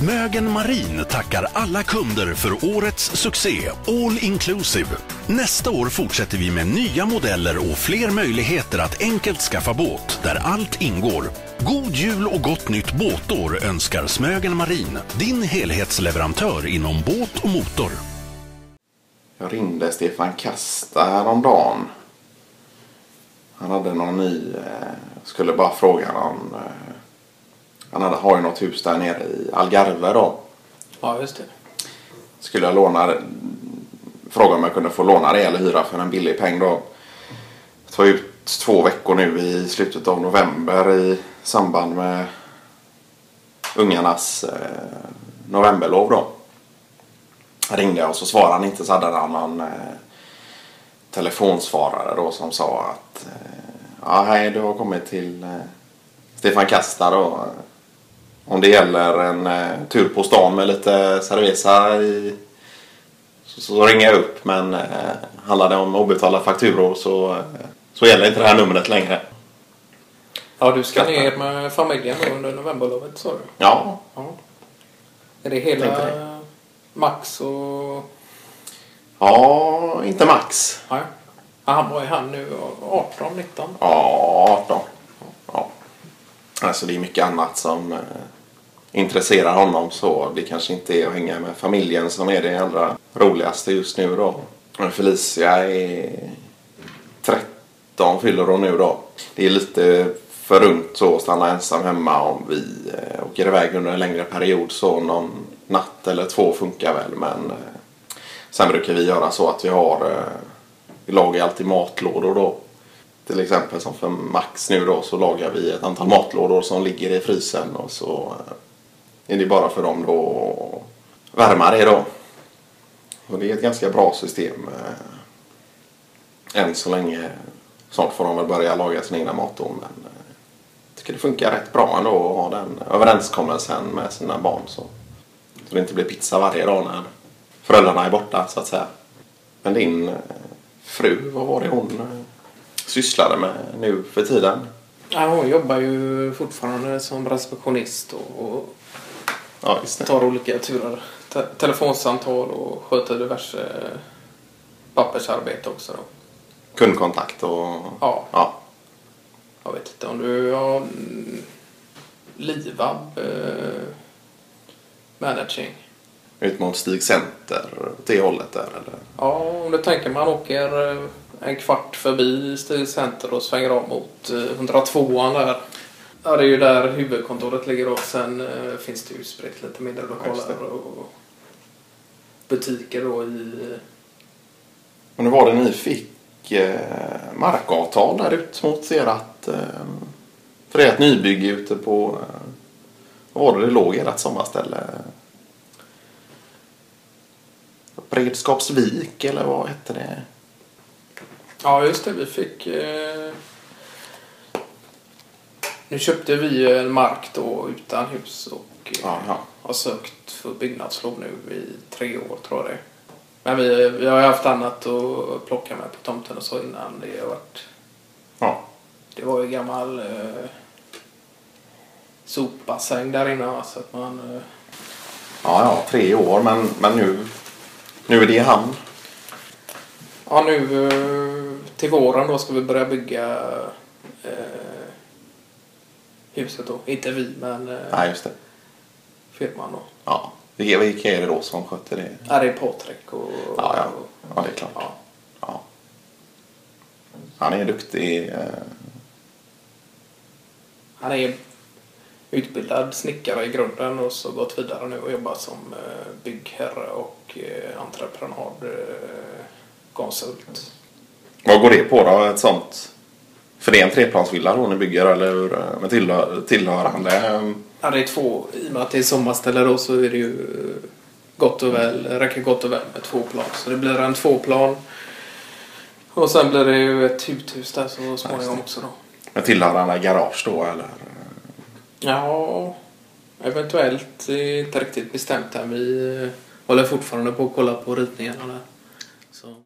Smögen Marin tackar alla kunder för årets succé All Inclusive. Nästa år fortsätter vi med nya modeller och fler möjligheter att enkelt skaffa båt där allt ingår. God jul och gott nytt båtår önskar Smögen Marin, din helhetsleverantör inom båt och motor. Jag ringde Stefan Kasta häromdagen. Han hade någon ny, eh, skulle bara fråga någon. Eh, han hade, har ju något hus där nere i Algarve då. Ja, just det. Skulle jag låna, fråga om jag kunde få låna det eller hyra för en billig peng då. Det tar ut två veckor nu i slutet av november i samband med ungarnas eh, novemberlov då. Jag ringde och så svarade han inte så hade han någon eh, telefonsvarare då som sa att eh, ja hej du har kommit till eh, Stefan Kasta då. Om det gäller en eh, tur på stan med lite cerveza i så, så ringer jag upp men eh, handlar det om obetalda fakturor så, eh, så gäller inte det här numret längre. Ja, du ska ner med familjen då under novemberlovet sa du? Ja, Ja. Är det hela det. Max och... ja inte max. Nej. Han var ju han nu 18, 19. Ja, 18. Ja. Alltså det är mycket annat som eh, intresserar honom så det kanske inte är att hänga med familjen som är det allra roligaste just nu då. Men Felicia är 13 fyller hon nu då. Det är lite för ungt så att stanna ensam hemma om vi eh, åker iväg under en längre period så någon natt eller två funkar väl men eh, sen brukar vi göra så att vi har vi lagar alltid matlådor då. Till exempel som för Max nu då så lagar vi ett antal matlådor som ligger i frysen och så är det bara för dem då att värma det då. Och det är ett ganska bra system eh, än så länge. Snart får de väl börja laga sin egna mat då men eh, jag tycker det funkar rätt bra ändå att ha den överenskommelsen med sina barn så, så det inte blir pizza varje dag när föräldrarna är borta så att säga. Men din eh, fru, vad var det hon eh, sysslade med nu för tiden? Ja, hon jobbar ju fortfarande som receptionist och, och Ja, tar olika turer. Te telefonsamtal och sköter diverse pappersarbete också då. Kundkontakt och... Ja, Ja. jag vet inte om du har mm, Livab eh, managing. Ut mot Stig Center, åt det hållet där eller? Ja, om du tänker man åker eh, en kvart förbi Stig Center och svänger av mot eh, 102an där. Ja, det är ju där huvudkontoret ligger och sen eh, finns det ju spritt lite mindre lokaler det. och butiker då i... Men nu var det ni fick eh, markavtal där ut mot ert... Eh, för ert nybygge ute på... Eh, var det det låg ert sommarställe? Bredskapsvik eller vad hette det? Ja, just det. Vi fick... Eh... Nu köpte vi en mark då utan hus och eh, Jaha. har sökt för byggnadslov nu i tre år tror jag det. Men vi, vi har haft annat att plocka med på tomten och så innan det har varit... Ja. Det var ju gammal eh, sopbassäng där inne så att man... Eh, Ja, ja, tre år men, men nu, nu är det i hamn. ja, nu eh, till våren då ska vi börja bygga eh, huset då. Inte vi men eh, Nej, just det. firman då. Ja. Vilka, vilka är det då som sköter det? Ja, det är Patrik och... Ja, ja. Ja, det är klart. Ja. Ja. Han är duktig. Eh, Han är utbildad snickare i grunden och så gått vidare nu och jobbar som eh, byggherre och eh, entreprenadkonsult. Vad går det på då? Ett sånt? För det är en treplansvilla då ni bygger eller hur? Med tillhör, tillhörande? eh, Ja, det är två. I och med att det är sommarställe då så är det ju gott och väl, räcker gott och väl med två plan. Så det blir en tvåplan. Och sen blir det ju ett uthus där så småningom också då. Med tillhörande garage då eller? Ja, eventuellt. Det är inte riktigt bestämt här. Vi eh, håller fortfarande på att kolla på ritningarna där.